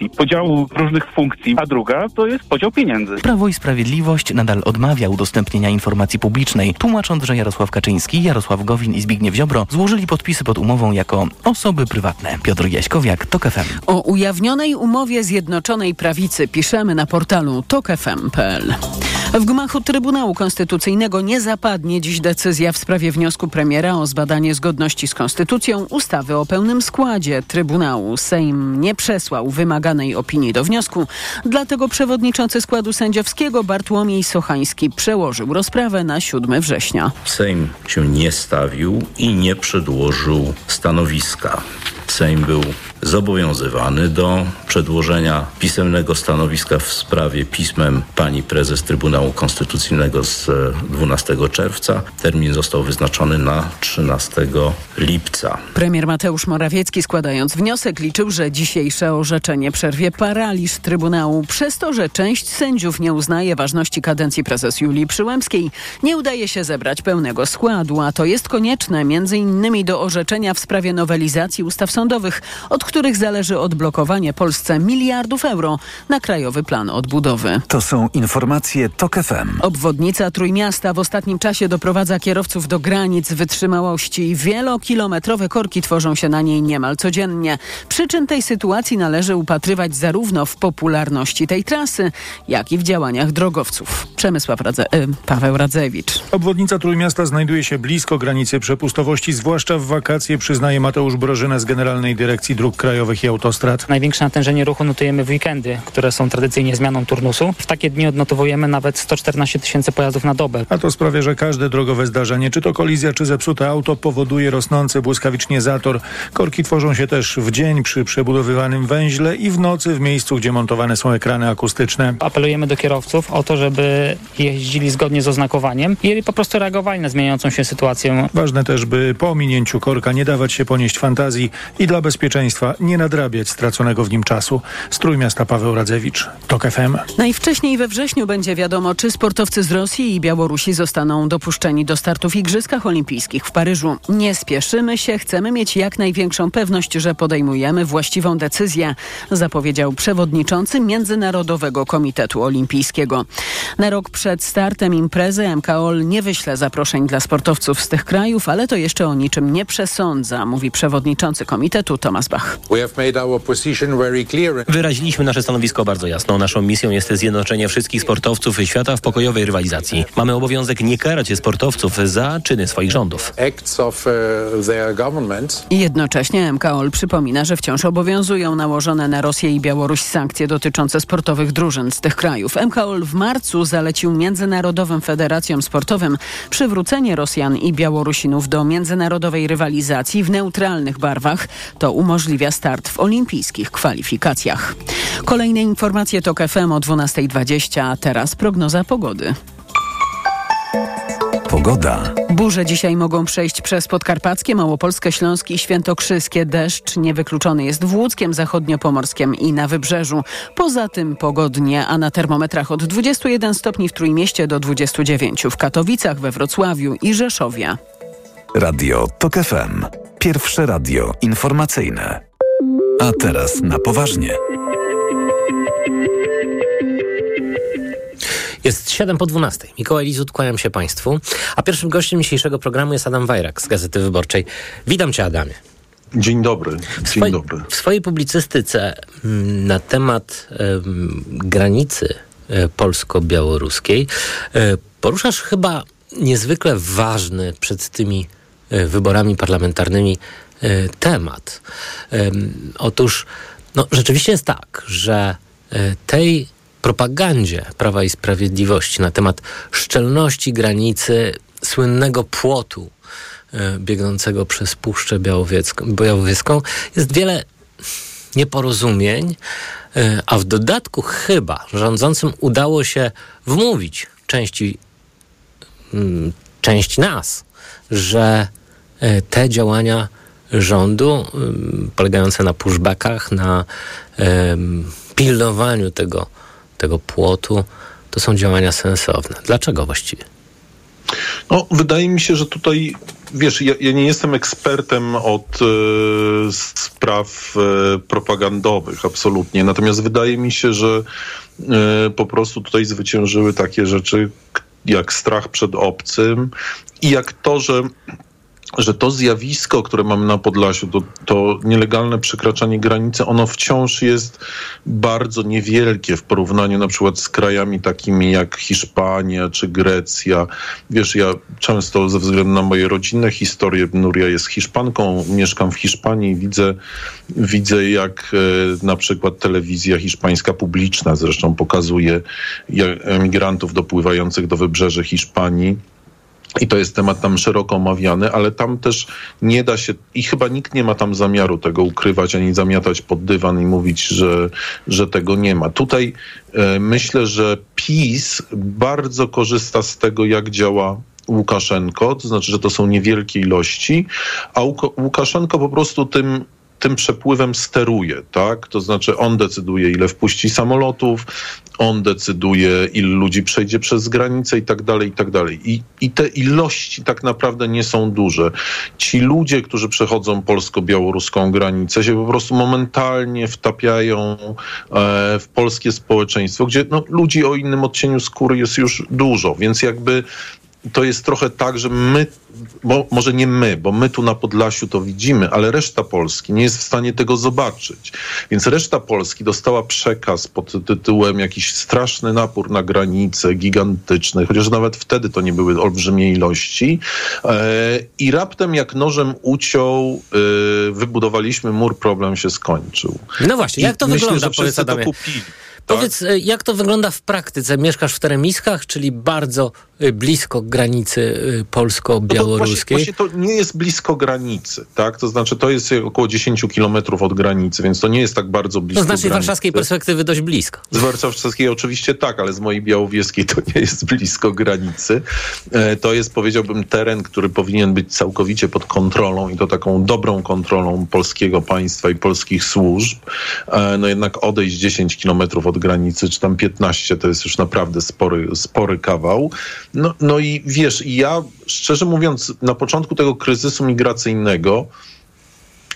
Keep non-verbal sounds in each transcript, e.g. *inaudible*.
kwestii podziału różnych funkcji, a druga to jest podział pieniędzy. Prawo i Sprawiedliwość nadal odmawia udostępnienia informacji publicznej, tłumacząc, że Jarosław Kaczyński, Jarosław Gowin i Zbigniew Ziobro złożyli podpisy pod umową jako osoby prywatne. Piotr Jaśkowiak, TOK FM. O ujawnionej umowie Zjednoczonej Prawicy piszemy na portalu tokefm.pl. W gmachu Trybunału Konstytucyjnego nie zapadnie dziś decyzja w sprawie wniosku premiera o zbadanie zgodności z konstytucją ustawy o pełnym składzie Trybunału. Sejm nie przesłał wymaganej opinii do wniosku, dlatego przewodniczący składu sędziowskiego Bartłomiej Sochański przełożył rozprawę na 7 września. Sejm się nie stawił i nie przedłożył stanowiska. Sejm był zobowiązywany do przedłożenia pisemnego stanowiska w sprawie pismem pani prezes Trybunału Konstytucyjnego z 12 czerwca. Termin został wyznaczony na 13 lipca. Premier Mateusz Morawiecki składając wniosek liczył, że dzisiejsze orzeczenie przerwie paraliż Trybunału przez to, że część sędziów nie uznaje ważności kadencji prezes Julii Przyłębskiej. Nie udaje się zebrać pełnego składu, a to jest konieczne między innymi do orzeczenia w sprawie nowelizacji ustaw sądowych, od których zależy odblokowanie Polsce miliardów euro na Krajowy Plan Odbudowy. To są informacje TOK FM. Obwodnica Trójmiasta w ostatnim czasie doprowadza kierowców do granic wytrzymałości. Wielokilometrowe korki tworzą się na niej niemal codziennie. Przyczyn tej sytuacji należy upatrywać zarówno w popularności tej trasy, jak i w działaniach drogowców. Przemysław Radze y, Paweł Radzewicz. Obwodnica Trójmiasta znajduje się blisko granicy przepustowości, zwłaszcza w wakacje, przyznaje Mateusz Brożyna z Generalnej Dyrekcji Dróg Krajowych i Autostrad. Największe natężenie ruchu notujemy w weekendy, które są tradycyjnie zmianą turnusu. W takie dni odnotowujemy nawet 114 tysięcy pojazdów na dobę. A to sprawia, że każde drogowe zdarzenie, czy to kolizja, czy zepsute auto, powoduje rosnący błyskawicznie zator. Korki tworzą się też w dzień przy przebudowywanym węźle i w nocy w miejscu, gdzie montowane są ekrany akustyczne. Apelujemy do kierowców o to, żeby jeździli zgodnie z oznakowaniem i po prostu reagowali na zmieniającą się sytuację. Ważne też, by po ominięciu korka nie dawać się ponieść fantazji i dla bezpieczeństwa nie nadrabiać straconego w nim czasu. Strój miasta Paweł Radzewicz, TOK FM. Najwcześniej we wrześniu będzie wiadomo, czy sportowcy z Rosji i Białorusi zostaną dopuszczeni do startu w Igrzyskach Olimpijskich w Paryżu. Nie spieszymy się, chcemy mieć jak największą pewność, że podejmujemy właściwą decyzję, zapowiedział przewodniczący Międzynarodowego Komitetu Olimpijskiego. Na rok przed startem imprezy MKOL nie wyśle zaproszeń dla sportowców z tych krajów, ale to jeszcze o niczym nie przesądza, mówi przewodniczący komitetu Tomasz Bach. Wyraziliśmy nasze stanowisko bardzo jasno. Naszą misją jest zjednoczenie wszystkich sportowców świata w pokojowej rywalizacji. Mamy obowiązek nie karać sportowców za czyny swoich rządów. I jednocześnie MKOL przypomina, że wciąż obowiązują nałożone na Rosję i Białoruś sankcje dotyczące sportowych drużyn z tych krajów. MKOL w marcu zalecił międzynarodowym federacjom sportowym przywrócenie Rosjan i Białorusinów do międzynarodowej rywalizacji w neutralnych barwach. To umożliwia start w olimpijskich kwalifikacjach. Kolejne informacje to FM o 12.20, a teraz prognoza pogody. Pogoda. Burze dzisiaj mogą przejść przez Podkarpackie, Małopolskie, Śląskie i Świętokrzyskie. Deszcz niewykluczony jest w Łódzkiem, Zachodniopomorskiem i na Wybrzeżu. Poza tym pogodnie, a na termometrach od 21 stopni w Trójmieście do 29 w Katowicach, we Wrocławiu i Rzeszowie. Radio TOK FM. Pierwsze radio informacyjne. A teraz na poważnie. Jest 7 po 12. Mikołaj Lizut, kłaniam się Państwu. A pierwszym gościem dzisiejszego programu jest Adam Wajrak z Gazety Wyborczej. Witam Cię, Adamie. Dzień dobry. Dzień w swojej, dobry. W swojej publicystyce m, na temat m, granicy e, polsko-białoruskiej e, poruszasz chyba niezwykle ważny przed tymi e, wyborami parlamentarnymi temat. Em, Otóż no, rzeczywiście jest tak, że tej propagandzie Prawa i Sprawiedliwości na temat szczelności granicy słynnego płotu e, biegnącego przez Puszczę Białowieską, jest wiele nieporozumień, e, a w dodatku chyba rządzącym udało się wmówić części, mm, części nas, że e, te działania rządu ym, polegające na pushbackach, na pilnowaniu tego, tego płotu, to są działania sensowne. Dlaczego właściwie? No, wydaje mi się, że tutaj wiesz, ja, ja nie jestem ekspertem od e, spraw e, propagandowych, absolutnie. Natomiast wydaje mi się, że e, po prostu tutaj zwyciężyły takie rzeczy jak strach przed obcym i jak to, że że to zjawisko, które mamy na Podlasiu, to, to, nielegalne przekraczanie granicy, ono wciąż jest bardzo niewielkie w porównaniu na przykład z krajami takimi jak Hiszpania czy Grecja. Wiesz, ja często ze względu na moje rodzinne historie, Nuria jest Hiszpanką, mieszkam w Hiszpanii, widzę, widzę jak e, na przykład telewizja hiszpańska publiczna zresztą pokazuje emigrantów dopływających do wybrzeży Hiszpanii i to jest temat tam szeroko omawiany, ale tam też nie da się, i chyba nikt nie ma tam zamiaru tego ukrywać, ani zamiatać pod dywan i mówić, że, że tego nie ma. Tutaj e, myślę, że PiS bardzo korzysta z tego, jak działa Łukaszenko, to znaczy, że to są niewielkie ilości, a Łukaszenko po prostu tym tym przepływem steruje, tak? To znaczy on decyduje, ile wpuści samolotów, on decyduje, ilu ludzi przejdzie przez granicę i tak dalej, i tak dalej. I, I te ilości tak naprawdę nie są duże. Ci ludzie, którzy przechodzą polsko-białoruską granicę, się po prostu momentalnie wtapiają e, w polskie społeczeństwo, gdzie no, ludzi o innym odcieniu skóry jest już dużo, więc jakby to jest trochę tak, że my, bo może nie my, bo my tu na Podlasiu to widzimy, ale reszta Polski nie jest w stanie tego zobaczyć. Więc reszta Polski dostała przekaz pod tytułem jakiś straszny napór na granice, gigantyczny, chociaż nawet wtedy to nie były olbrzymie ilości. E, I raptem jak nożem uciął, e, wybudowaliśmy mur, problem się skończył. No właśnie, jak to I wygląda? Myślę, że wszyscy to kupili. Tak? Powiedz, e, jak to wygląda w praktyce? Mieszkasz w Teremiskach, czyli bardzo blisko granicy e, polsko-białoruskiej? No to, właśnie, właśnie to nie jest blisko granicy, tak? To znaczy to jest około 10 kilometrów od granicy, więc to nie jest tak bardzo blisko To z naszej granicy. warszawskiej perspektywy dość blisko. Z warszawskiej oczywiście tak, ale z mojej białowieskiej to nie jest blisko granicy. To jest, powiedziałbym, teren, który powinien być całkowicie pod kontrolą i to taką dobrą kontrolą polskiego państwa i polskich służb. No jednak odejść 10 kilometrów od granicy, czy tam 15, to jest już naprawdę spory, spory kawał. No, no i wiesz, ja szczerze mówiąc, na początku tego kryzysu migracyjnego,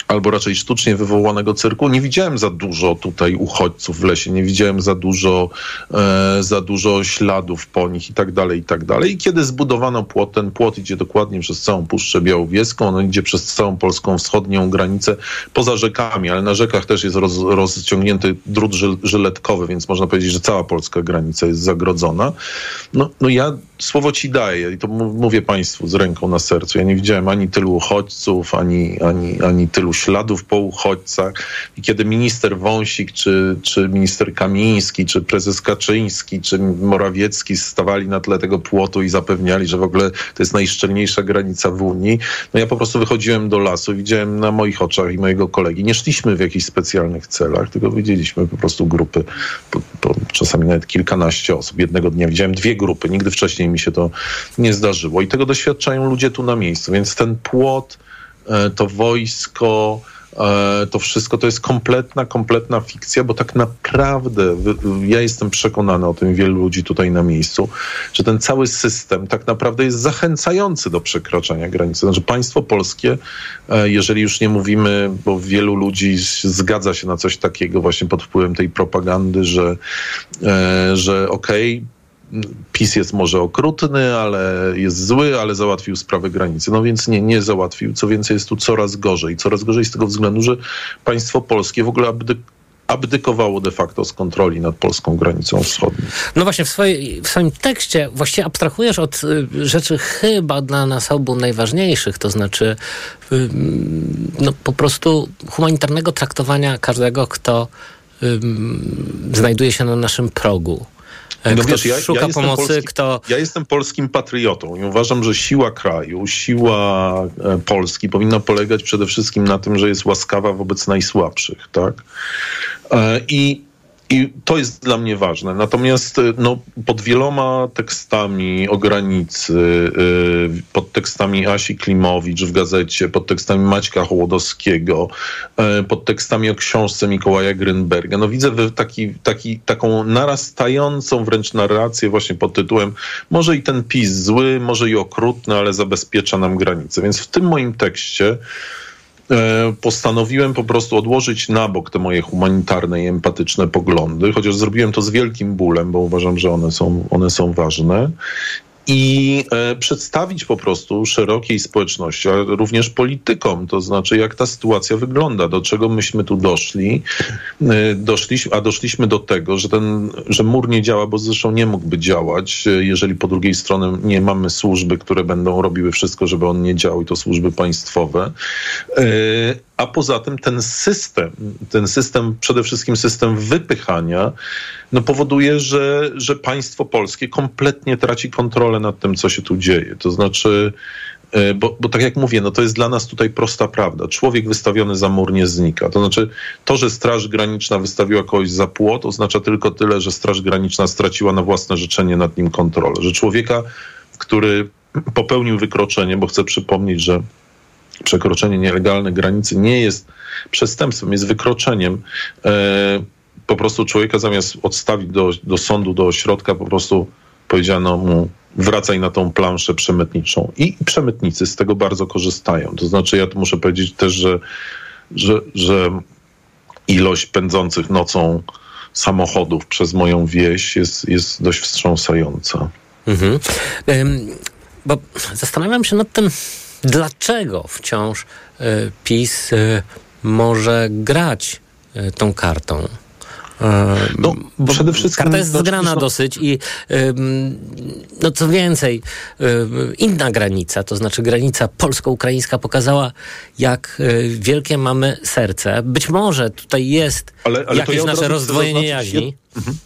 albo raczej sztucznie wywołanego cyrku. Nie widziałem za dużo tutaj uchodźców w lesie, nie widziałem za dużo, e, za dużo śladów po nich i tak dalej, i tak dalej. I kiedy zbudowano płot, ten płot idzie dokładnie przez całą Puszczę Białowieską, on idzie przez całą polską wschodnią granicę, poza rzekami, ale na rzekach też jest roz, rozciągnięty drut żyletkowy, więc można powiedzieć, że cała polska granica jest zagrodzona. No, no ja słowo ci daję i to mówię państwu z ręką na sercu. Ja nie widziałem ani tylu uchodźców, ani, ani, ani tylu śladów po uchodźcach. I kiedy minister Wąsik, czy, czy minister Kamiński, czy prezes Kaczyński, czy Morawiecki stawali na tle tego płotu i zapewniali, że w ogóle to jest najszczelniejsza granica w Unii, no ja po prostu wychodziłem do lasu, widziałem na moich oczach i mojego kolegi. Nie szliśmy w jakichś specjalnych celach, tylko widzieliśmy po prostu grupy, po, po, czasami nawet kilkanaście osób. Jednego dnia widziałem dwie grupy, nigdy wcześniej mi się to nie zdarzyło. I tego doświadczają ludzie tu na miejscu. Więc ten płot, to wojsko, e, to wszystko to jest kompletna, kompletna fikcja, bo tak naprawdę ja jestem przekonany o tym, wielu ludzi tutaj na miejscu, że ten cały system tak naprawdę jest zachęcający do przekraczania granicy. Znaczy państwo polskie, e, jeżeli już nie mówimy, bo wielu ludzi zgadza się na coś takiego właśnie pod wpływem tej propagandy, że, że okej, okay, PiS jest może okrutny, ale jest zły, ale załatwił sprawę granicy. No więc nie, nie załatwił. Co więcej, jest tu coraz gorzej. Coraz gorzej z tego względu, że państwo polskie w ogóle abdy abdykowało de facto z kontroli nad polską granicą wschodnią. No właśnie, w, swojej, w swoim tekście właściwie abstrahujesz od y, rzeczy chyba dla nas obu najważniejszych, to znaczy y, no, po prostu humanitarnego traktowania każdego, kto y, znajduje się na naszym progu. No kto wiesz, ja, szuka ja pomocy, kto... Ja jestem polskim patriotą i uważam, że siła kraju, siła e, Polski powinna polegać przede wszystkim na tym, że jest łaskawa wobec najsłabszych, tak? E, I I to jest dla mnie ważne. Natomiast no, pod wieloma tekstami o granicy, yy, pod tekstami Asi Klimowicz w gazecie, pod tekstami Maćka Hołodowskiego, yy, pod tekstami o książce Mikołaja Grynberga, no widzę taki, taki, taką narastającą wręcz narrację właśnie pod tytułem może i ten PiS zły, może i okrutny, ale zabezpiecza nam granice. Więc w tym moim tekście postanowiłem po prostu odłożyć na bok te moje humanitarne i empatyczne poglądy, chociaż zrobiłem to z wielkim bólem, bo uważam, że one są, one są ważne i e, przedstawić po prostu szerokiej społeczności, ale również politykom, to znaczy jak ta sytuacja wygląda, do czego myśmy tu doszli, e, doszliśmy, a doszliśmy do tego, że ten, że mur nie działa, bo zresztą nie mógłby działać, e, jeżeli po drugiej stronie nie mamy służby, które będą robiły wszystko, żeby on nie działał i to służby państwowe. A poza tym ten system, ten system, przede wszystkim system wypychania, no powoduje, że, że państwo polskie kompletnie traci kontrolę nad tym, co się tu dzieje. To znaczy, e, bo, bo tak jak mówię, no to jest dla nas tutaj prosta prawda. Człowiek wystawiony za mur nie znika. To znaczy, to, że Straż Graniczna wystawiła kogoś za płot, oznacza tylko tyle, że Straż Graniczna straciła na własne życzenie nad nim kontrolę. Że człowieka, który popełnił wykroczenie, bo chcę przypomnieć, że przekroczenie nielegalnej granicy nie jest przestępstwem, jest wykroczeniem. E, po prostu człowieka zamiast odstawić do, do sądu, do ośrodka, po prostu powiedziano mu wracaj na tą planszę przemytniczą. I przemytnicy z tego bardzo korzystają. To znaczy ja tu muszę powiedzieć też, że, że, że ilość pędzących nocą samochodów przez moją wieś jest, jest dość wstrząsająca. Mhm. Bo zastanawiam się nad tym, dlaczego wciąż y, PiS y, może grać y, tą kartą. No, bo przede wszystkim karta jest zgrana dosyć i no co więcej, inna granica, to znaczy granica polsko-ukraińska pokazała, jak wielkie mamy serce. Być może tutaj jest ale, ale jakieś ja nasze rozdwojenie jaźni. Mhm.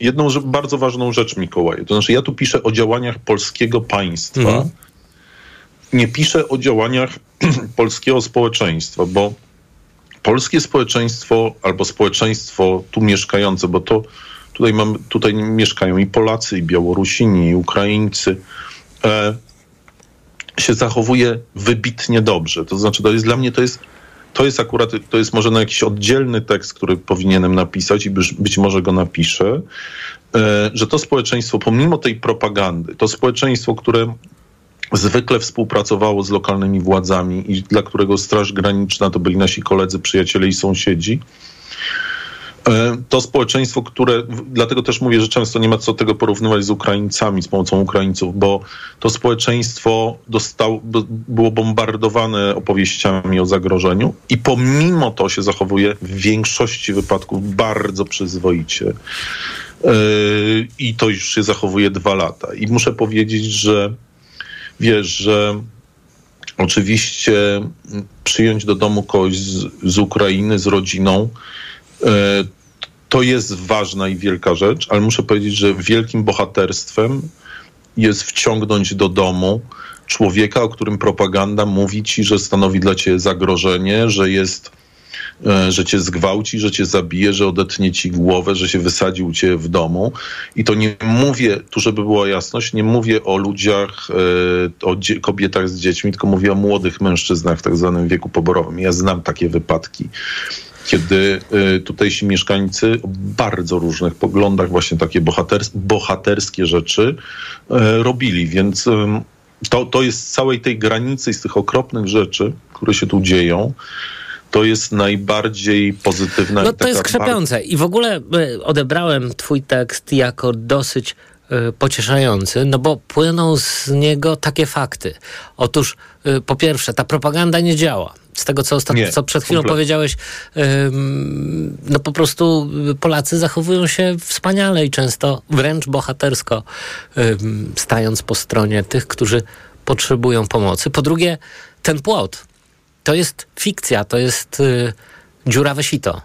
jedną bardzo ważną rzecz, Mikołaj. To znaczy, ja tu piszę o działaniach polskiego państwa, mhm nie piszę o działaniach *clears throat* polskiego społeczeństwa, bo polskie społeczeństwo albo społeczeństwo tu mieszkające, bo to tutaj, mam, tutaj mieszkają i Polacy, i Białorusini, i Ukraińcy, e, się zachowuje wybitnie dobrze. To znaczy, to jest dla mnie to jest to jest akurat, to jest może na jakiś oddzielny tekst, który powinienem napisać i być, być może go napiszę, e, że to społeczeństwo, pomimo tej propagandy, to społeczeństwo, które zwykle współpracowało z lokalnymi władzami i dla którego Straż Graniczna to byli nasi koledzy, przyjaciele i sąsiedzi. E, to społeczeństwo, które, dlatego też mówię, że często nie ma co tego porównywać z Ukraińcami, z pomocą Ukraińców, bo to społeczeństwo dostał, było bombardowane opowieściami o zagrożeniu i pomimo to się zachowuje w większości wypadków bardzo przyzwoicie. E, I to już się zachowuje dwa lata. I muszę powiedzieć, że wiesz, że oczywiście przyjąć do domu kogoś z, z Ukrainy, z rodziną, e, to jest ważna i wielka rzecz, ale muszę powiedzieć, że wielkim bohaterstwem jest wciągnąć do domu człowieka, o którym propaganda mówi ci, że stanowi dla ciebie zagrożenie, że jest że cię zgwałci, że cię zabije, że odetnie ci głowę, że się wysadzi u ciebie w domu. I to nie mówię, tu żeby była jasność, nie mówię o ludziach, e, o kobietach z dziećmi, tylko mówię o młodych mężczyznach w tak zwanym wieku poborowym. Ja znam takie wypadki kiedy e, tutejsi mieszkańcy o bardzo różnych poglądach właśnie takie bohaters bohaterskie rzeczy robili, więc to, to jest z całej tej granicy, z tych okropnych rzeczy, które się tu dzieją, to jest najbardziej pozytywna. No to jest krzepiące i w ogóle e, odebrałem twój tekst jako dosyć e, pocieszający, no bo płyną z niego takie fakty. Otóż e, po pierwsze, ta propaganda nie działa. Z tego, co, ostatnio, co przed chwilą powiedziałeś, no po prostu Polacy zachowują się wspaniale i często wręcz bohatersko, stając po stronie tych, którzy potrzebują pomocy. Po drugie, ten płot, to jest fikcja, to jest y, dziurawe sito.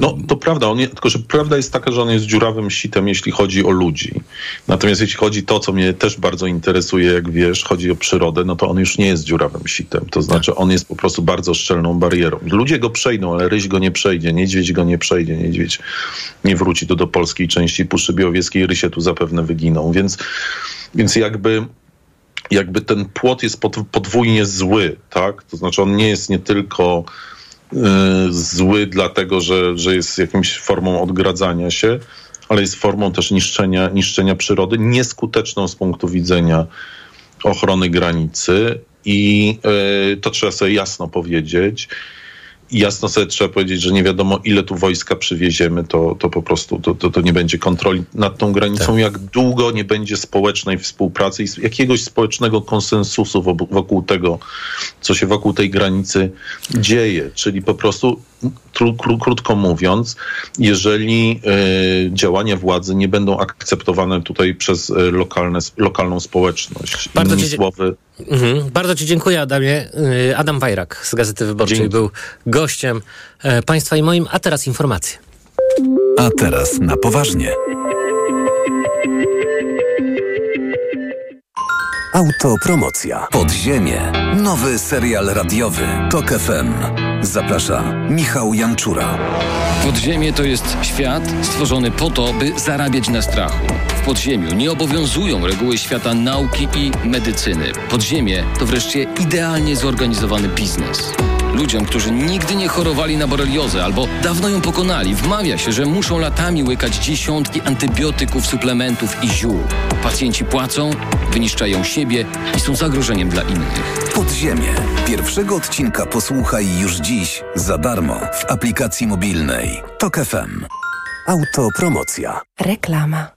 No to prawda, on tylko że prawda jest taka, że on jest dziurawym sitem, jeśli chodzi o ludzi. Natomiast jeśli chodzi to, co mnie też bardzo interesuje, jak wiesz, chodzi o przyrodę, no to on już nie jest dziurawym sitem. To znaczy on jest po prostu bardzo szczelną barierą. Ludzie go przejdą, ale ryś go nie przejdzie, niedźwiedź go nie przejdzie, niedźwiedź nie wróci do, do polskiej części Puszczy Białowieskiej, rysie tu zapewne wyginą. Więc, więc jakby jakby ten płot jest podwójnie zły, tak? To znaczy on nie jest nie tylko y, zły dlatego, że, że jest jakimś formą odgradzania się, ale jest formą też niszczenia, niszczenia przyrody, nieskuteczną z punktu widzenia ochrony granicy i y, to trzeba sobie jasno powiedzieć jasno sobie trzeba powiedzieć, że nie wiadomo ile tu wojska przywieziemy, to, to po prostu to, to, to nie będzie kontroli nad tą granicą, tak. jak długo nie będzie społecznej współpracy i jakiegoś społecznego konsensusu wokół tego, co się wokół tej granicy dzieje. Czyli po prostu krótko mówiąc, jeżeli y, działania władzy nie będą akceptowane tutaj przez y, lokalne, lokalną społeczność. Bardzo ci, słowy... Mhm. Bardzo ci dziękuję, Adamie. Y, Adam Wajrak z Gazety Wyborczej Dzięki. był gościem e, państwa i moim, a teraz informacje. A teraz na poważnie. Autopromocja. Podziemie. Nowy serial radiowy. Tok FM. Zaprasza Michał Janczura. Podziemie to jest świat stworzony po to, by zarabiać na strachu. W podziemiu nie obowiązują reguły świata nauki i medycyny. Podziemie to wreszcie idealnie zorganizowany biznes. Ludziom, którzy nigdy nie chorowali na boreliozę albo dawno ją pokonali, wmawia się, że muszą latami łykać dziesiątki antybiotyków, suplementów i ziół. Pacjenci płacą, wyniszczają siebie i są zagrożeniem dla innych. Podziemie. Pierwszego odcinka posłuchaj już dziś za darmo w aplikacji mobilnej Tok FM. Autopromocja. Reklama.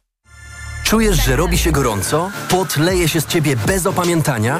Czujesz, że robi się gorąco? Pot leje się z ciebie bez opamiętania?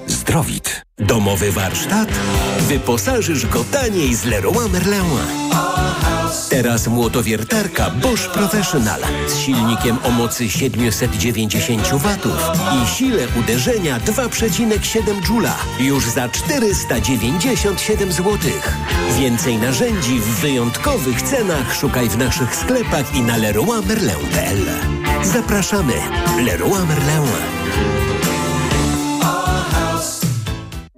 Zdrowit. Domowy warsztat? Wyposażysz go taniej z Leroy Merlin. Teraz młotowiertarka Bosch Professional z silnikiem o mocy 790 W i sile uderzenia 2,7 Joula już za 497 zł. Więcej narzędzi w wyjątkowych cenach szukaj w naszych sklepach i na leroymerlin.pl. Zapraszamy. Leroy Merlin.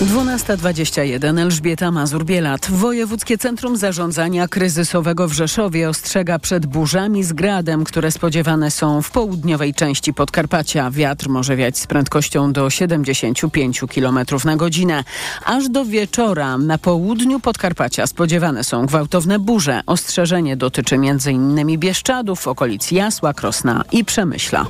12.21 Elżbieta Mazur-Bielat. Wojewódzkie Centrum Zarządzania Kryzysowego w Rzeszowie ostrzega przed burzami z gradem, które spodziewane są w południowej części Podkarpacia. Wiatr może wiać z prędkością do 75 km na godzinę. Aż do wieczora na południu Podkarpacia spodziewane są gwałtowne burze. Ostrzeżenie dotyczy m.in. Bieszczadów, okolic Jasła, Krosna i Przemyśla.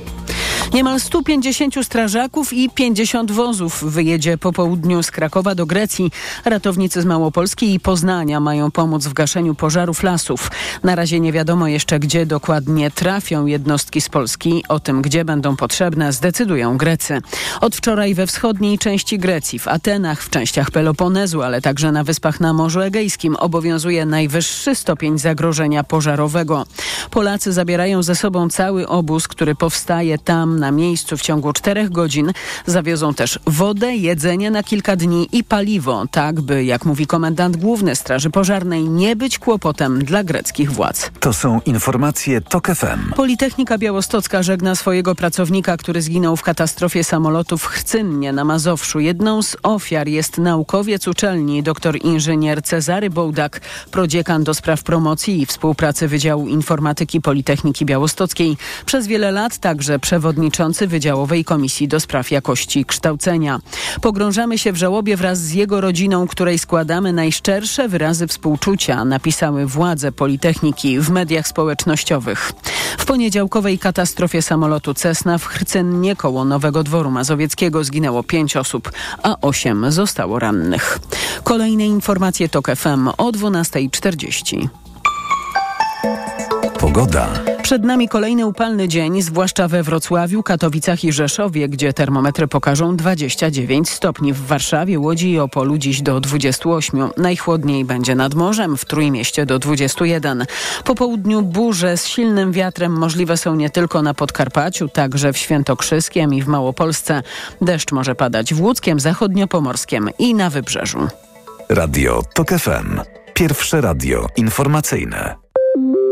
Niemal 150 strażaków i 50 wozów wyjedzie po południu z Krakowa do Grecji. Ratownicy z Małopolski i Poznania mają pomóc w gaszeniu pożarów lasów. Na razie nie wiadomo jeszcze, gdzie dokładnie trafią jednostki z Polski. O tym, gdzie będą potrzebne, zdecydują Grecy. Od wczoraj we wschodniej części Grecji, w Atenach, w częściach Peloponezu, ale także na wyspach na Morzu Egejskim obowiązuje najwyższy stopień zagrożenia pożarowego. Polacy zabierają ze sobą cały obóz, który powstaje tam na miejscu w ciągu czterech godzin. Zawiozą też wodę, jedzenie na kilka dni i paliwo, tak by, jak mówi komendant główny Straży Pożarnej, nie być kłopotem dla greckich władz. To są informacje TOK FM. Politechnika Białostocka żegna swojego pracownika, który zginął w katastrofie samolotu w Chcynnie na Mazowszu. Jedną z ofiar jest naukowiec uczelni, doktor inżynier Cezary Bołdak, prodziekan do spraw promocji i współpracy Wydziału Informatyki Politechniki Białostockiej. Przez wiele lat także przewodniczący Wydziałowej Komisji do Spraw Jakości Kształcenia. Pogrążamy się w żałobie wraz z jego rodziną, której składamy najszczersze wyrazy współczucia, napisały władze Politechniki w mediach społecznościowych. W poniedziałkowej katastrofie samolotu Cessna w Hrcennie koło Nowego Dworu Mazowieckiego zginęło pięć osób, a osiem zostało rannych. Kolejne informacje TOK FM o 12.40. Pogoda. Przed nami kolejny upalny dzień, zwłaszcza we Wrocławiu, Katowicach i Rzeszowie, gdzie termometry pokażą 29 stopni. W Warszawie, Łodzi i Opolu dziś do 28. Najchłodniej będzie nad morzem, w Trójmieście do 21. Po południu burze z silnym wiatrem możliwe są nie tylko na Podkarpaciu, także w Świętokrzyskiem i w Małopolsce. Deszcz może padać w Łódzkiem, Zachodniopomorskiem i na Wybrzeżu. Radio TOK FM. Pierwsze radio informacyjne.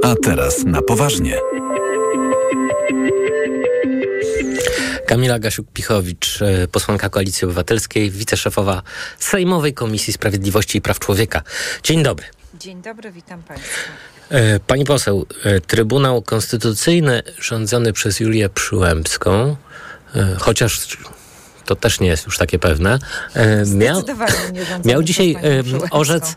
A teraz na poważnie. Kamila Gasiuk-Pichowicz, e, posłanka Koalicji Obywatelskiej, wiceszefowa Sejmowej Komisji Sprawiedliwości i Praw Człowieka. Dzień dobry. Dzień dobry, witam Państwa. E, pani poseł, e, Trybunał Konstytucyjny rządzony przez Julię Przyłębską, chociaż to też nie jest już takie pewne, miał, miał dzisiaj orzec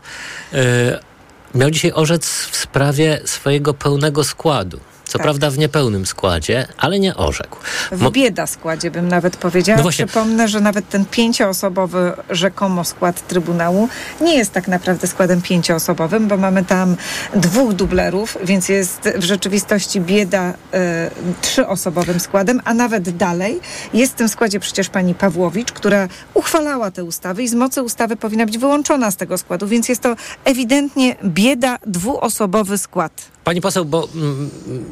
miał dzisiaj orzec w sprawie swojego pełnego składu. Co tak. prawda w niepełnym składzie, ale nie orzekł. W bieda składzie bym nawet powiedziała. No właśnie. Przypomnę, że nawet ten pięcioosobowy rzekomo skład Trybunału nie jest tak naprawdę składem pięcioosobowym, bo mamy tam dwóch dublerów, więc jest w rzeczywistości bieda y, trzyosobowym składem, a nawet dalej jest w tym składzie przecież pani Pawłowicz, która uchwalała te ustawy i z mocy ustawy powinna być wyłączona z tego składu, więc jest to ewidentnie bieda dwuosobowy skład. Pani poseł, bo mm,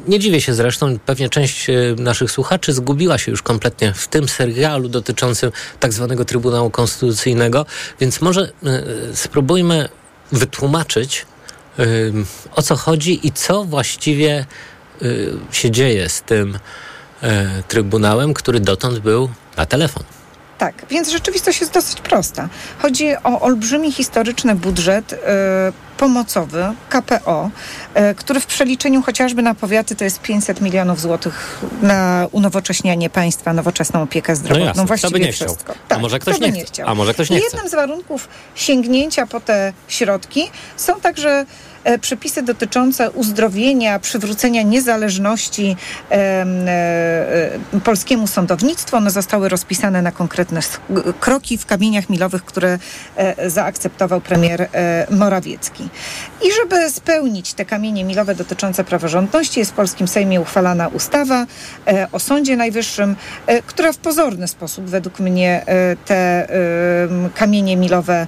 nie dziwię się zresztą, pewnie część e, naszych słuchaczy zgubiła się już kompletnie w tym serialu dotyczącym tak zwanego Trybunału Konstytucyjnego, więc może y, spróbujmy wytłumaczyć, y, o co chodzi i co właściwie się dzieje z tym Trybunałem, który dotąd był na telefon. Tak, więc rzeczywistość jest dosyć prosta. Chodzi o olbrzymi historyczny budżet pomocowy KPO, e, który w przeliczeniu chociażby na powiaty to jest 500 milionów złotych na unowocześnianie państwa, nowoczesną opiekę zdrowotną. No jasne, Właściwie nie wszystko. Tak, A może ktoś nie, nie chciał. A może ktoś nie chce. Jednym z warunków sięgnięcia po te środki są także E, przepisy dotyczące uzdrowienia, przywrócenia niezależności e, e, polskiemu sądownictwu. One zostały rozpisane na konkretne kroki w kamieniach milowych, które zaakceptował premier Morawiecki. I żeby spełnić te kamienie milowe dotyczące praworządności, jest w polskim Sejmie uchwalana ustawa o Sądzie Najwyższym, która w pozorny sposób według mnie te kamienie milowe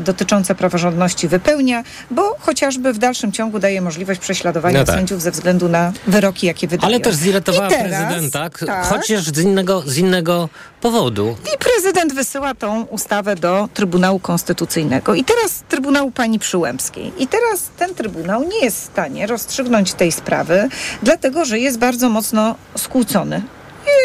dotyczące praworządności wypełnia, bo chociażby w dalszym ciągu daje możliwość prześladowania no tak. sędziów ze względu na wyroki, jakie wydają. Ale też zirytowała teraz, prezydenta, tak. chociaż z innego, z innego powodu. I prezydent wysyła tą ustawę do Trybunału Konstytucyjnego. I teraz Trybunału Pani Przyłębskiej. I teraz ten Trybunał nie jest w stanie rozstrzygnąć tej sprawy, dlatego że jest bardzo mocno skłócony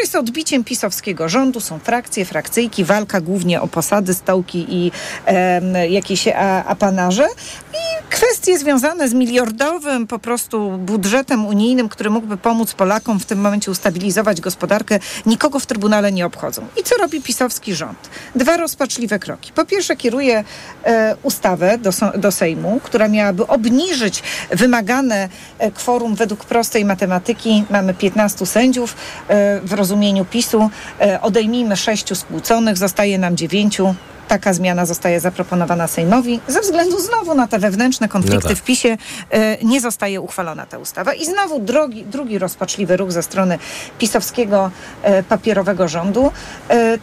jest odbiciem pisowskiego rządu, są frakcje, frakcyjki, walka głównie o posady, stołki i e, jakieś apanarze i kwestie związane z miliardowym po prostu budżetem unijnym, który mógłby pomóc Polakom w tym momencie ustabilizować gospodarkę, nikogo w Trybunale nie obchodzą. I co robi pisowski rząd? Dwa rozpaczliwe kroki. Po pierwsze kieruje e, ustawę do, do Sejmu, która miałaby obniżyć wymagane e, kworum według prostej matematyki. Mamy 15 sędziów e, w rozumieniu PiSu. E, odejmijmy sześciu skłóconych, zostaje nam dziewięciu taka zmiana zostaje zaproponowana Sejmowi. Ze względu znowu na te wewnętrzne konflikty No tak. w PiSie e, nie zostaje uchwalona ta ustawa. I znowu drogi, drugi rozpaczliwy ruch ze strony pisowskiego e, papierowego rządu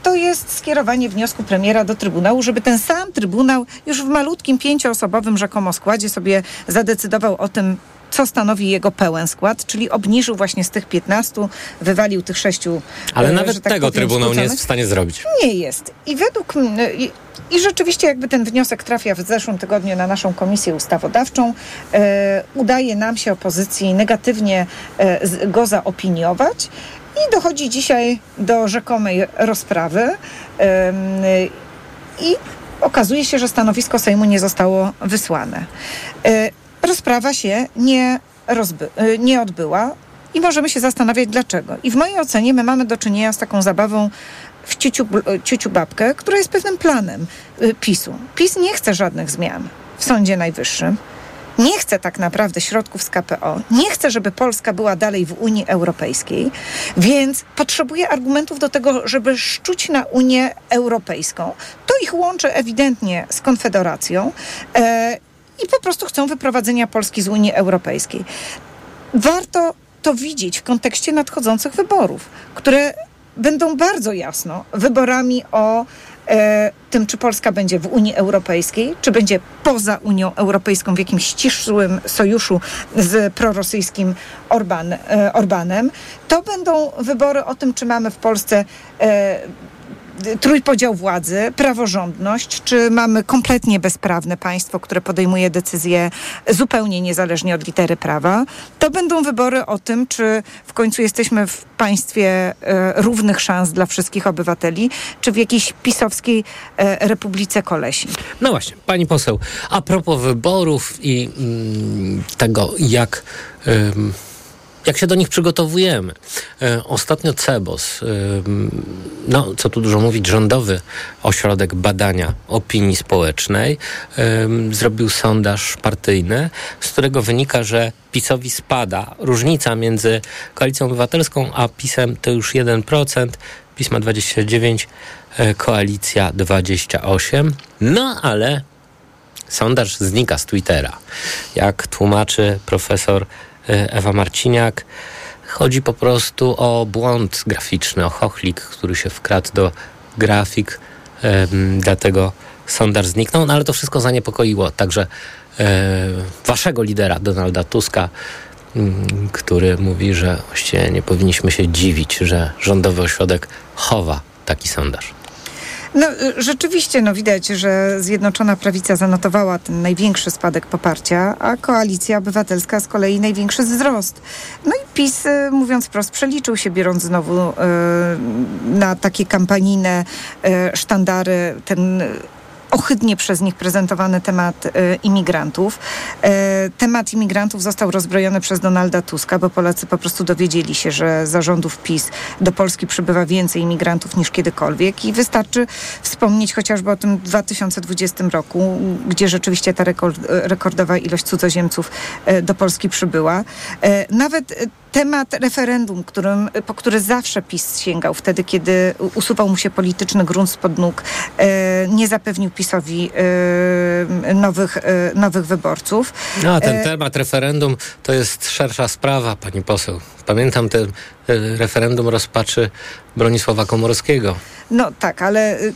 to jest skierowanie wniosku premiera do Trybunału, żeby ten sam Trybunał już w malutkim pięcioosobowym rzekomo składzie sobie zadecydował o tym, co stanowi jego pełen skład, czyli obniżył właśnie z tych 15, wywalił tych sześciu. Ale e, nawet tak tego Trybunał nie jest w stanie zrobić. Nie jest. I według i, i rzeczywiście jakby ten wniosek trafia w zeszłym tygodniu na naszą komisję ustawodawczą, e, udaje nam się opozycji negatywnie e, go zaopiniować i dochodzi dzisiaj do rzekomej rozprawy. Em, I okazuje się, że stanowisko Sejmu nie zostało wysłane. Rozprawa się nie, e, nie odbyła i możemy się zastanawiać dlaczego. I w mojej ocenie my mamy do czynienia z taką zabawą w ciuciu, e, ciuciu babkę, która jest pewnym planem e, PiSu. PiS nie chce żadnych zmian w Sądzie Najwyższym. Nie chce tak naprawdę środków z KPO, nie chce, żeby Polska była dalej w Unii Europejskiej, więc potrzebuje argumentów do tego, żeby szczuć na Unię Europejską. To ich łączy ewidentnie z Konfederacją e, i po prostu chcą wyprowadzenia Polski z Unii Europejskiej. Warto to widzieć w kontekście nadchodzących wyborów, które będą bardzo jasno wyborami o e, tym, czy Polska będzie w Unii Europejskiej, czy będzie poza Unią Europejską w jakimś ścisłym sojuszu z prorosyjskim Orban, e, Orbanem. To będą wybory o tym, czy mamy w Polsce e, trójpodział władzy, praworządność, czy mamy kompletnie bezprawne państwo, które podejmuje decyzje zupełnie niezależnie od litery prawa. To będą wybory o tym, czy w końcu jesteśmy w państwie e, równych szans dla wszystkich obywateli, czy w jakiejś pisowskiej e, republice kolesi. No właśnie, pani poseł, a propos wyborów i mm, tego, jak, jak się do nich przygotowujemy. E, ostatnio CEBOS, ym, no co tu dużo mówić, rządowy ośrodek badania opinii społecznej, ym, zrobił sondaż partyjny, z którego wynika, że PiSowi spada różnica między Koalicją Obywatelską a PiSem to już 1%, PiS ma 29%, e, Koalicja 28%, no ale sondaż znika z Twittera. Jak tłumaczy profesor e, Ewa Marciniak, chodzi po prostu o błąd graficzny, o chochlik, który się wkradł do grafik, dlatego sondaż zniknął, no ale to wszystko zaniepokoiło. Także e, waszego lidera Donalda Tuska, który mówi, że właściwie nie powinniśmy się dziwić, że rządowy ośrodek chowa taki sondaż. No, y, rzeczywiście no, widać, że Zjednoczona Prawica zanotowała ten największy spadek poparcia, a Koalicja Obywatelska z kolei największy wzrost. No i PiS, y, mówiąc wprost, przeliczył się, biorąc znowu y, na takie kampanijne y, sztandary ten ohydnie przez nich prezentowany temat e, imigrantów. E, temat imigrantów został rozbrojony przez Donalda Tuska, bo Polacy po prostu dowiedzieli się, że za rządów PiS do Polski przybywa więcej imigrantów niż kiedykolwiek i wystarczy wspomnieć chociażby o tym 2020 roku, gdzie rzeczywiście ta rekord, rekordowa ilość cudzoziemców e, do Polski przybyła. E, Nawet e, temat referendum, którym, po który zawsze PiS sięgał wtedy, kiedy usuwał mu się polityczny grunt spod nóg, e, nie zapewnił PiSowi e, nowych, e, nowych wyborców. No, a ten temat referendum to jest szersza sprawa, pani poseł. Pamiętam ten e, referendum rozpaczy Bronisława Komorowskiego. No tak, ale y,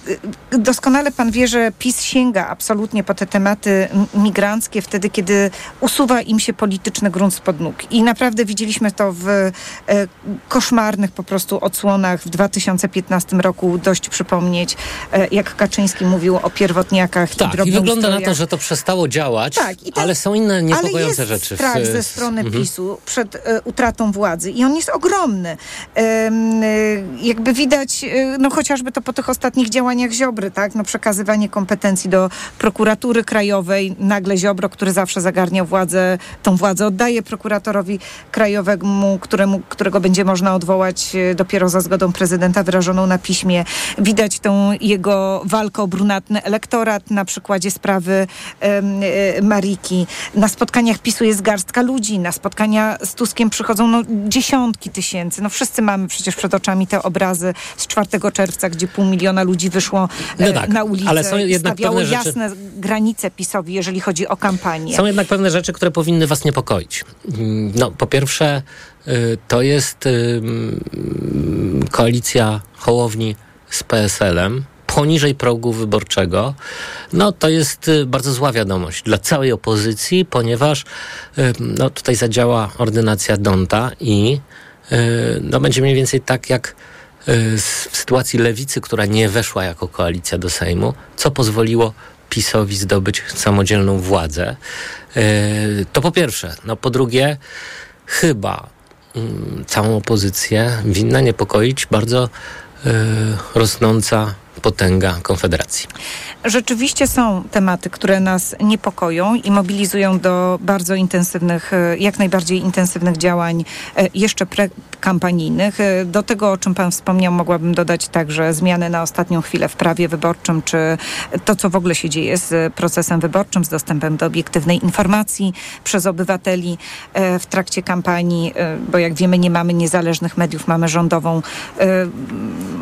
doskonale pan wie, że PiS sięga absolutnie po te tematy migranckie wtedy, kiedy usuwa im się polityczny grunt spod nóg. I naprawdę widzieliśmy to w e, koszmarnych po prostu odsłonach w 2015 roku. Dość przypomnieć, e, jak Kaczyński mówił o pierwotniakach i Tak, i drobnoustrojach. wygląda na to, że to przestało działać, Tak, i tak- ale są inne niepokojące Ale jest rzeczy. w- strach ze strony Mhm. PiSu przed e, utratą władzy. Władzy i on jest ogromny. Jakby widać, no chociażby to po tych ostatnich działaniach Ziobry, tak? No przekazywanie kompetencji do prokuratury krajowej, nagle Ziobro, który zawsze zagarnia władzę, tą władzę oddaje prokuratorowi krajowemu, któremu, którego będzie można odwołać dopiero za zgodą prezydenta wyrażoną na piśmie. Widać tą jego walkę o brunatny elektorat na przykładzie sprawy Mariki. Na spotkaniach PiSu jest garstka ludzi, na spotkania z Tuskiem przychodzą no, dziesiątki tysięcy. No wszyscy mamy przecież przed oczami te obrazy z 4 czerwca, gdzie pół miliona ludzi wyszło no tak, na ulicę ale są jednak pewne rzeczy... jasne granice PiSowi, jeżeli chodzi o kampanię. Są jednak pewne rzeczy, które powinny was niepokoić. Mm, no, po pierwsze, y, to jest koalicja Hołowni z PSL-em, poniżej progu wyborczego, no to jest y, bardzo zła wiadomość dla całej opozycji, ponieważ y, no, tutaj zadziała ordynacja Donta i y, no, będzie mniej więcej tak jak w sytuacji lewicy, która nie weszła jako koalicja do Sejmu, co pozwoliło PiSowi zdobyć samodzielną władzę. To po pierwsze. No po drugie, chyba mm, całą opozycję winna niepokoić bardzo rosnąca potęga Konfederacji. Rzeczywiście są tematy, które nas niepokoją i mobilizują do bardzo intensywnych, e, jak najbardziej intensywnych działań e, jeszcze prekampanijnych. E, do tego, o czym Pan wspomniał, mogłabym dodać także zmiany na ostatnią chwilę w prawie wyborczym, czy to, co w ogóle się dzieje z procesem wyborczym, z dostępem do obiektywnej informacji przez obywateli w trakcie kampanii, bo jak wiemy, nie mamy niezależnych mediów, mamy rządową,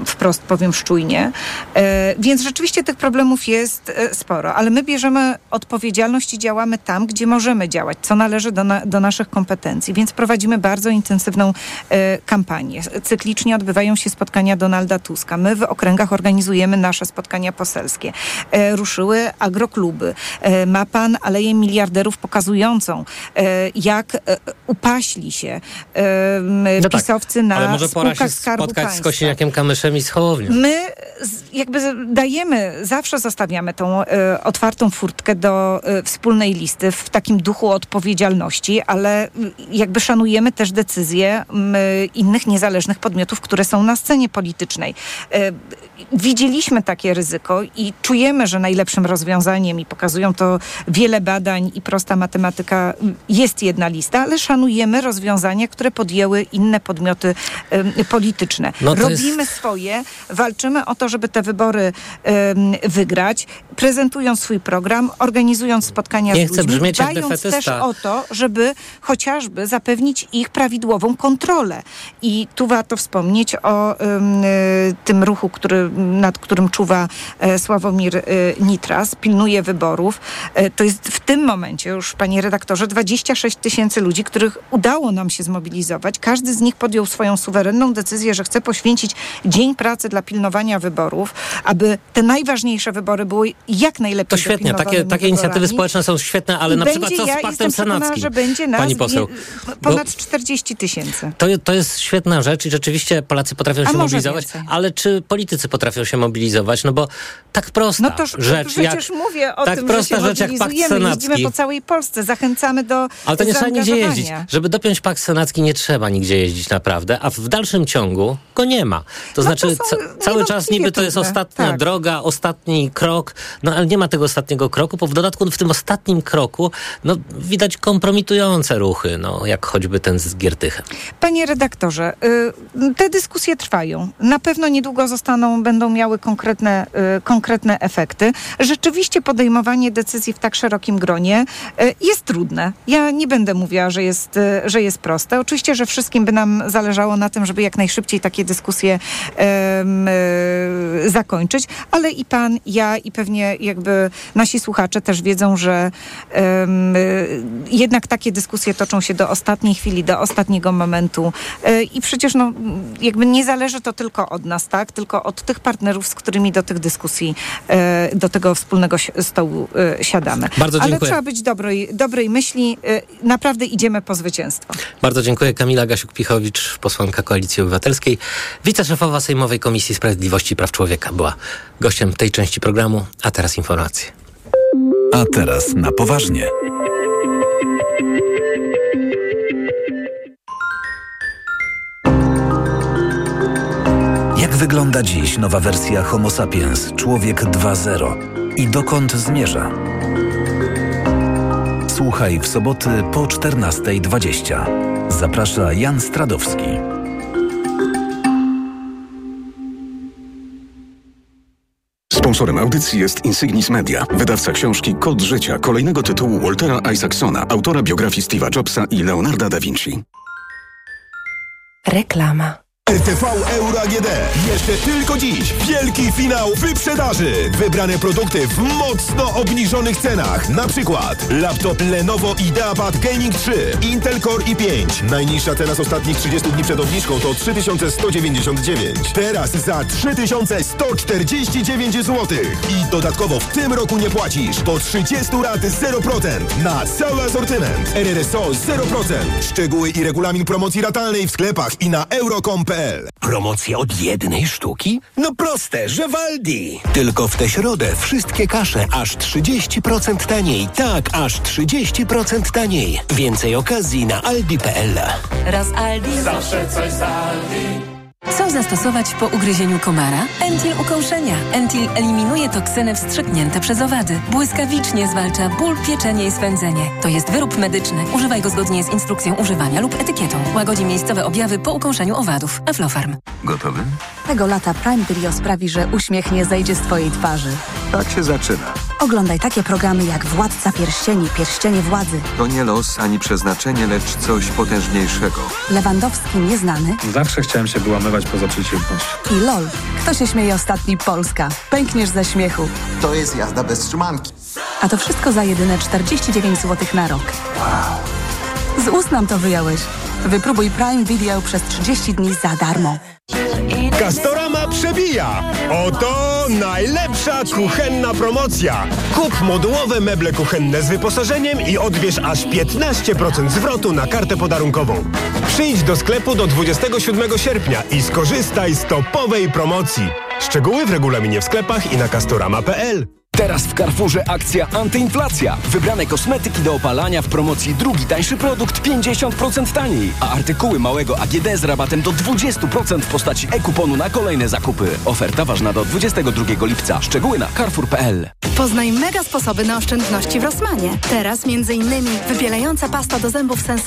wprost powiem szczujnie. E, więc rzeczywiście tych problemów jest e, sporo, ale my bierzemy odpowiedzialność i działamy tam, gdzie możemy działać, co należy do, na, do naszych kompetencji. Więc prowadzimy bardzo intensywną e, kampanię. Cyklicznie odbywają się spotkania Donalda Tuska. My w okręgach organizujemy nasze spotkania poselskie. Ruszyły agrokluby. Ma pan Aleję Miliarderów pokazującą, jak upaśli się no tak, pisowcy na ale może pora się spotkać państwa. z Kosiniakiem Kamyszem i z Hołownią. My jakby dajemy, zawsze zostawiamy tą y, otwartą furtkę do y, wspólnej listy w takim duchu odpowiedzialności, ale y, jakby szanujemy też decyzje innych niezależnych podmiotów, które są na scenie politycznej. Widzieliśmy takie ryzyko i czujemy, że najlepszym rozwiązaniem i pokazują to wiele badań i prosta matematyka jest jedna lista, ale szanujemy rozwiązania, które podjęły inne podmioty polityczne. No Robimy jest... swoje, walczymy o to, żeby te wybory wygrać, prezentując swój program, organizując spotkania Nie z ludźmi, brzmieć dbając też o to, żeby chociażby zapewnić ich prawidłową kontrolę. I tu warto wspomnieć o tym ruchu, który, nad którym czuwa e, Sławomir e, Nitras, pilnuje wyborów. E, to jest w tym momencie już, panie redaktorze, 26 tysięcy ludzi, których udało nam się zmobilizować. Każdy z nich podjął swoją suwerenną decyzję, że chce poświęcić dzień pracy dla pilnowania wyborów, aby te najważniejsze wybory były jak najlepiej To świetnie, takie, takie inicjatywy społeczne są świetne, ale I na przykład co ja z paktem senackim? że będzie nas Pani poseł, ponad 40 tysięcy. To, to jest świetna rzecz i rzeczywiście Polacy potrafią się mobilizować, więcej. ale czy politycy potrafią się mobilizować? No bo tak prosta no to, rzecz przecież jak, mówię o tak tym, prosta że rzecz jak pakt senacki. Jeździmy po całej Polsce, zachęcamy do Ale to nie trzeba nigdzie jeździć. Żeby dopiąć pakt senacki nie trzeba nigdzie jeździć naprawdę, a w dalszym ciągu go nie ma. To no znaczy to cały czas niby to jest ostatnia tak. droga, ostatni krok, no ale nie ma tego ostatniego kroku, bo w dodatku w tym ostatnim kroku no, widać kompromitujące ruchy, no, jak choćby ten z Giertychem. Panie redaktorze, y, te dyskusje trwają. Na pewno niedługo zostaną, będą miały konkretne, y, konkretne efekty. Rzeczywiście podejmowanie decyzji w tak szerokim gronie y, jest trudne. Ja nie będę mówiła, że jest, że jest proste. Oczywiście, że wszystkim by nam zależało na tym, żeby jak najszybciej takie dyskusje zakończyć, ale i pan, ja i pewnie jakby nasi słuchacze też wiedzą, że um, jednak takie dyskusje toczą się do ostatniej chwili, do ostatniego momentu e, i przecież no, jakby nie zależy to tylko od nas, tak? Tylko od tych partnerów, z którymi do tych dyskusji, e, do tego wspólnego stołu e, siadamy. Bardzo dziękuję. Ale trzeba być dobrej, dobrej myśli. Naprawdę idziemy po zwycięstwo. Bardzo dziękuję. Kamila Gasiuk-Pichowicz, posłanka Koalicji Obywatelskiej, wiceszefowa Sejmowej Komisji Sprawiedliwości i Praw Człowieka człowieka była gościem tej części programu, a teraz informacje. A teraz na poważnie. Jak wygląda dziś nowa wersja Homo sapiens, człowiek 2.0 i dokąd zmierza? Słuchaj w soboty po 14.20. Zaprasza Jan Stradowski. Sponsorem audycji jest Insignis Media, wydawca książki Kod życia, kolejnego tytułu Waltera Isaacsona, autora biografii Steve'a Jobsa i Leonarda da Vinci. Reklama. RTV Euro AGD. Jeszcze tylko dziś. Wielki finał wyprzedaży. Wybrane produkty w mocno obniżonych cenach. Na przykład laptop Lenovo IdeaPad Gaming 3, Intel Core i5. Najniższa cena z ostatnich 30 dni przed obniżką to 3199. Teraz za 3149 zł. I dodatkowo w tym roku nie płacisz. Po 30 lat 0% na cały asortyment. RRSO 0%. Szczegóły i regulamin promocji ratalnej w sklepach i na euro.com.pl Promocja od jednej sztuki? No proste, że Waldi. Tylko w tę środę wszystkie kasze aż 30% taniej. Tak, aż 30% taniej. Więcej okazji na aldi.pl. Raz Aldi. Zawsze coś z Aldi. Co zastosować po ugryzieniu komara? Entil ukąszenia. Entil eliminuje toksyny wstrzyknięte przez owady. Błyskawicznie zwalcza ból, pieczenie i swędzenie. To jest wyrób medyczny. Używaj go zgodnie z instrukcją używania lub etykietą. Łagodzi miejscowe objawy po ukąszeniu owadów. Aflofarm. Gotowy? Tego lata Prime Video sprawi, że uśmiech nie zejdzie z Twojej twarzy. Tak się zaczyna. Oglądaj takie programy jak Władca Pierścieni, Pierścienie Władzy, To nie los ani przeznaczenie, lecz coś potężniejszego. Lewandowski Nieznany Zawsze chciałem się wyłamywać poza przeciwność. i LOL. Kto się śmieje ostatni? Polska. Pękniesz ze śmiechu. To jest jazda bez trzymanki. A to wszystko za jedyne 49 zł na rok. Z ust nam to wyjąłeś. Wypróbuj Prime Video przez 30 dni za darmo. Castorama przebija! Oto najlepsza kuchenna promocja! Kup modułowe meble kuchenne z wyposażeniem i odbierz aż 15% zwrotu na kartę podarunkową. Przyjdź do sklepu do 27 sierpnia i skorzystaj z topowej promocji. Szczegóły w regulaminie w sklepach i na castorama.pl. Teraz w Carrefourze akcja antyinflacja. Wybrane kosmetyki do opalania w promocji drugi tańszy produkt 50% taniej, a artykuły małego AGD z rabatem do 20% w postaci e-kuponu na kolejne zakupy. Oferta ważna do 22 lipca. Szczegóły na carrefour.pl. Poznaj mega sposoby na oszczędności w Rosmanie. Teraz m.in. wybielająca pasta do zębów Sensodyne